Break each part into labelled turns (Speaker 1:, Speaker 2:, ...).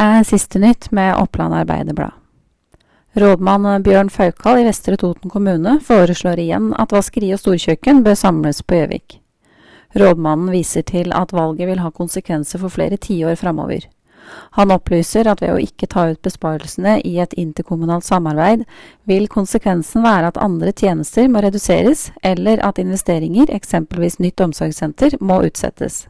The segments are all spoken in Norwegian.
Speaker 1: er siste nytt med Oppland Arbeiderblad. Rådmann Bjørn Faukal i Vestre Toten kommune foreslår igjen at vaskeri og storkjøkken bør samles på Gjøvik. Rådmannen viser til at valget vil ha konsekvenser for flere tiår framover. Han opplyser at ved å ikke ta ut besparelsene i et interkommunalt samarbeid, vil konsekvensen være at andre tjenester må reduseres, eller at investeringer, eksempelvis nytt omsorgssenter, må utsettes.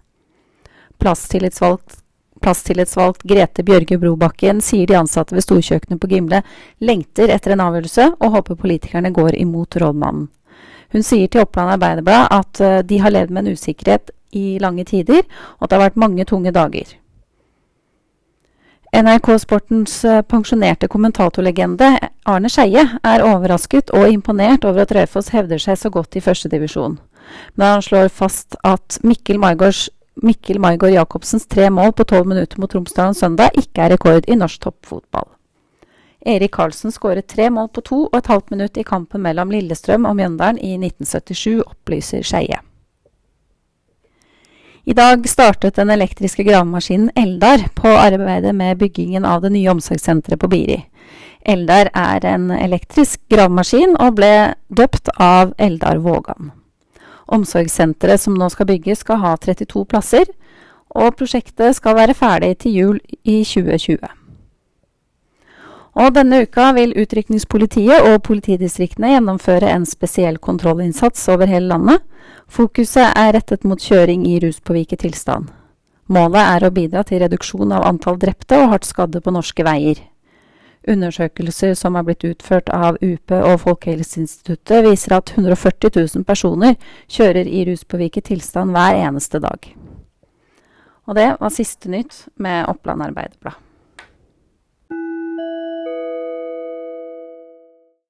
Speaker 1: Plasstillitsvalgt Plasstillitsvalgt Grete Bjørge Brobakken sier de ansatte ved storkjøkkenet på Gimle lengter etter en avgjørelse, og håper politikerne går imot rådmannen. Hun sier til Oppland Arbeiderblad at eh, de har levd med en usikkerhet i lange tider, og at det har vært mange tunge dager. NRK Sportens eh, pensjonerte kommentatorlegende Arne Skeie er overrasket og imponert over at Raufoss hevder seg så godt i førstedivisjon. Men han slår fast at Mikkel Maigårds Mikkel Maigård Jacobsens tre mål på tolv minutter mot Romsdalen søndag ikke er rekord i norsk toppfotball. Erik Karlsen skåret tre mål på to og et halvt minutt i kampen mellom Lillestrøm og Mjøndalen i 1977, opplyser Skeie. I dag startet den elektriske gravemaskinen Eldar på arbeidet med byggingen av det nye omsorgssenteret på Biri. Eldar er en elektrisk gravemaskin og ble døpt av Eldar Vågan. Omsorgssenteret som nå skal bygges, skal ha 32 plasser, og prosjektet skal være ferdig til jul i 2020. Og denne uka vil Utrykningspolitiet og politidistriktene gjennomføre en spesiell kontrollinnsats over hele landet. Fokuset er rettet mot kjøring i ruspåvirket tilstand. Målet er å bidra til reduksjon av antall drepte og hardt skadde på norske veier. Undersøkelser som er blitt utført av UP og Folkehelseinstituttet, viser at 140 000 personer kjører i ruspåvirket tilstand hver eneste dag. Og det var siste nytt med Oppland Arbeiderblad.